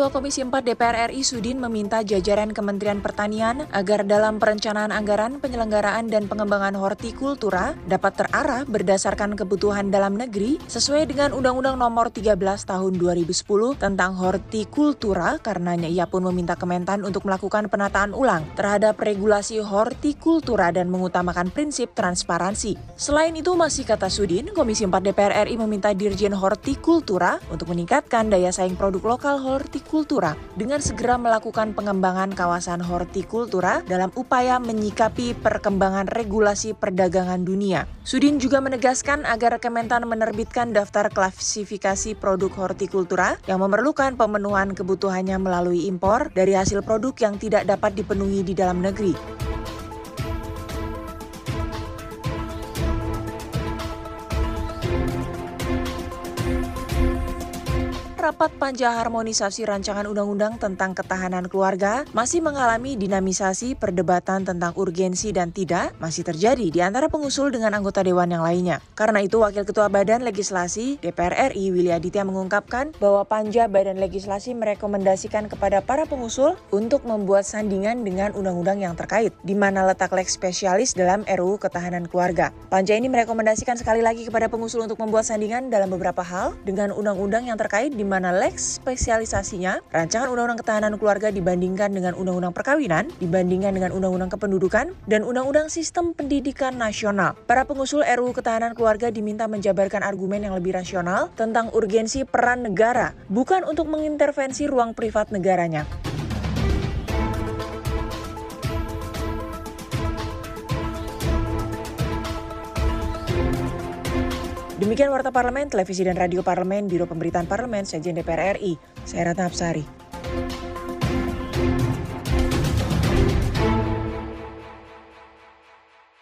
Ketua Komisi 4 DPR RI Sudin meminta jajaran Kementerian Pertanian agar dalam perencanaan anggaran penyelenggaraan dan pengembangan hortikultura dapat terarah berdasarkan kebutuhan dalam negeri sesuai dengan Undang-Undang Nomor 13 Tahun 2010 tentang hortikultura karenanya ia pun meminta Kementan untuk melakukan penataan ulang terhadap regulasi hortikultura dan mengutamakan prinsip transparansi. Selain itu masih kata Sudin, Komisi 4 DPR RI meminta Dirjen Hortikultura untuk meningkatkan daya saing produk lokal hortikultura hortikultura dengan segera melakukan pengembangan kawasan hortikultura dalam upaya menyikapi perkembangan regulasi perdagangan dunia. Sudin juga menegaskan agar Kementan menerbitkan daftar klasifikasi produk hortikultura yang memerlukan pemenuhan kebutuhannya melalui impor dari hasil produk yang tidak dapat dipenuhi di dalam negeri. Rapat panja harmonisasi rancangan undang-undang tentang ketahanan keluarga masih mengalami dinamisasi perdebatan tentang urgensi dan tidak masih terjadi di antara pengusul dengan anggota dewan yang lainnya. Karena itu, Wakil Ketua Badan Legislasi DPR RI Willy Aditya mengungkapkan bahwa panja Badan Legislasi merekomendasikan kepada para pengusul untuk membuat sandingan dengan undang-undang yang terkait, di mana letak lex spesialis dalam RUU Ketahanan Keluarga. Panja ini merekomendasikan sekali lagi kepada pengusul untuk membuat sandingan dalam beberapa hal dengan undang-undang yang terkait di mana lex spesialisasinya, rancangan undang-undang ketahanan keluarga dibandingkan dengan undang-undang perkawinan, dibandingkan dengan undang-undang kependudukan, dan undang-undang sistem pendidikan nasional. Para pengusul RUU ketahanan keluarga diminta menjabarkan argumen yang lebih rasional tentang urgensi peran negara, bukan untuk mengintervensi ruang privat negaranya. Demikian Warta Parlemen, Televisi dan Radio Parlemen, Biro Pemberitaan Parlemen, Sejen DPR RI. Saya Ratna Apsari.